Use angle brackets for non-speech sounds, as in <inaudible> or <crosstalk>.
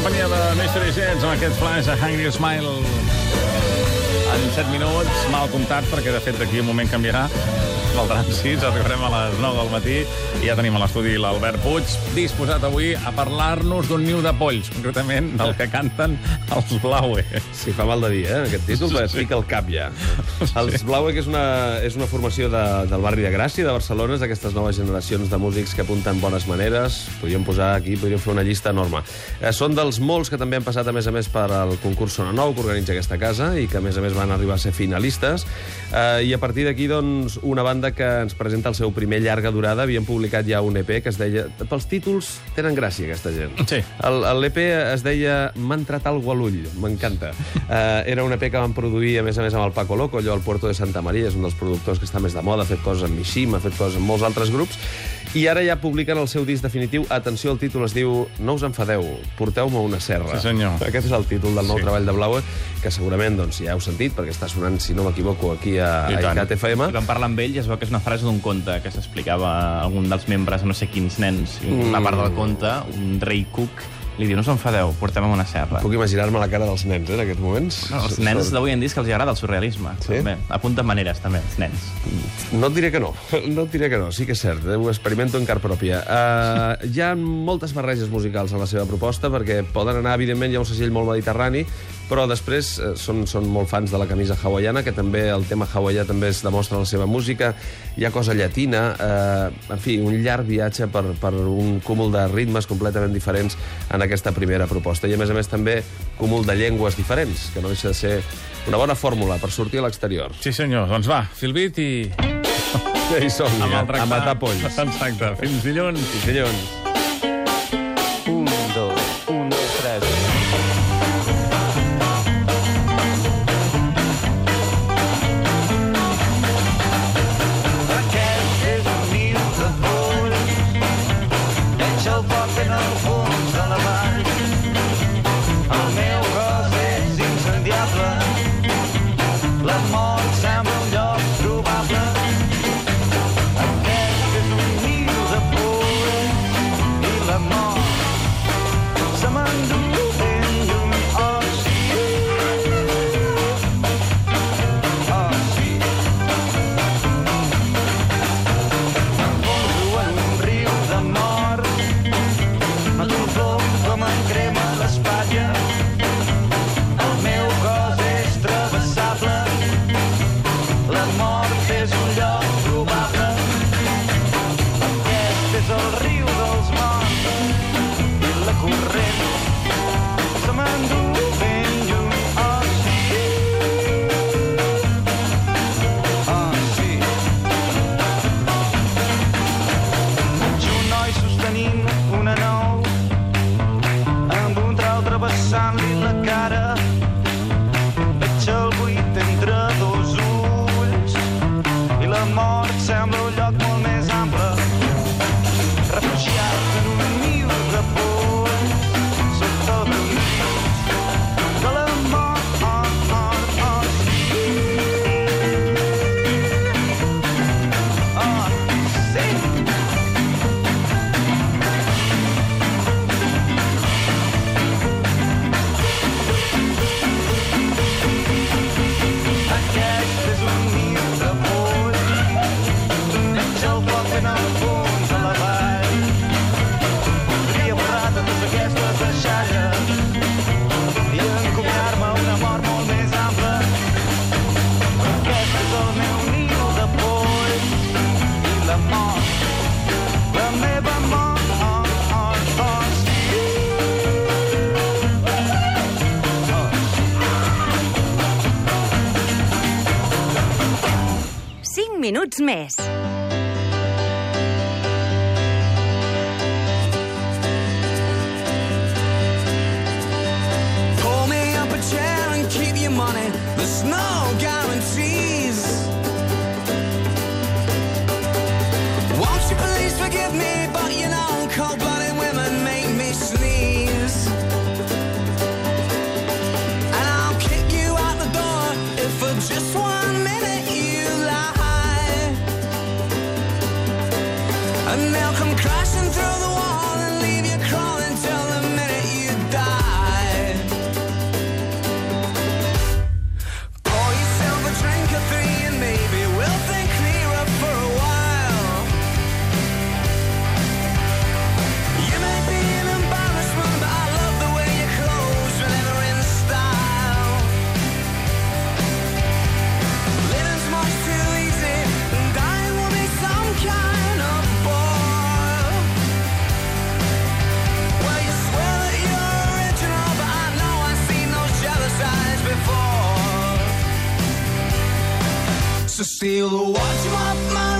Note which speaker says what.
Speaker 1: companyia de Mystery Jets amb aquest flash a Hungry Smile en 7 minuts, mal comptat, perquè de fet d'aquí un moment canviarà. Faltaran 6, arribarem a les 9 del matí i ja tenim a l'estudi l'Albert Puig, disposat avui a parlar-nos d'un niu de polls, concretament del que canten els Blaue.
Speaker 2: Sí, fa mal de dir, eh, aquest títol, et pica el cap ja. Els Blaue, que és una, és una formació de, del barri de Gràcia, de Barcelona, és d'aquestes noves generacions de músics que apunten bones maneres. Podríem posar aquí, podríem fer una llista enorme. Eh, són dels molts que també han passat, a més a més, per al concurs Sona Nou, que organitza aquesta casa, i que, a més a més, van arribar a ser finalistes. Eh, I a partir d'aquí, doncs, una banda que ens presenta el seu primer llarga durada. Havien publicat ja un EP que es deia... Pels títols tenen gràcia, aquesta gent.
Speaker 1: Sí.
Speaker 2: L'EP es deia M'ha entrat algo a l'ull, m'encanta. Uh, <laughs> era un EP que van produir, a més a més, amb el Paco Loco, allò al Puerto de Santa Maria, és un dels productors que està més de moda, ha fet coses amb Mishim, ha fet coses amb molts altres grups, i ara ja publiquen el seu disc definitiu. Atenció, el títol es diu No us enfadeu, porteu-me una serra.
Speaker 1: Sí, senyor.
Speaker 2: Aquest és el títol del nou
Speaker 1: Sí.
Speaker 2: treball de Blaue, que segurament doncs, ja heu sentit, perquè està sonant, si no m'equivoco, aquí a, a. ICAT FM.
Speaker 3: I vam parlar amb ell i es veu que és una frase d'un conte que s'explicava a algun dels membres, a no sé quins nens. I una part del conte, un rei cuc, li diu, no us enfadeu, portem una serra.
Speaker 2: Puc imaginar-me la cara dels nens, eh, en aquests moments.
Speaker 3: No, els nens d'avui en dia que els agrada el surrealisme.
Speaker 2: Sí?
Speaker 3: També. Apunten maneres, també, els nens.
Speaker 2: No et diré que no, <laughs> no et diré que no, sí que és cert, eh? ho experimento en car pròpia. Uh, hi ha moltes barreges musicals en la seva proposta, perquè poden anar, evidentment, hi ha un segell molt mediterrani, però després eh, són, són molt fans de la camisa hawaiana, que també el tema hawaià també es demostra en la seva música, hi ha cosa llatina, eh, en fi, un llarg viatge per, per un cúmul de ritmes completament diferents en aquesta primera proposta. I, a més a més, també cúmul de llengües diferents, que no deixa de ser una bona fórmula per sortir a l'exterior.
Speaker 1: Sí, senyor. Doncs va, filbit i...
Speaker 2: Ja hi som,
Speaker 1: Amb
Speaker 2: ja, a matar polls.
Speaker 1: Exacte. Fins dilluns.
Speaker 2: Sí, senyors.
Speaker 4: Un, dos, un, dos, tres.
Speaker 5: Minuts més.
Speaker 6: Pull me up a chair and keep your money. There's no Now come cross. Still watch my, my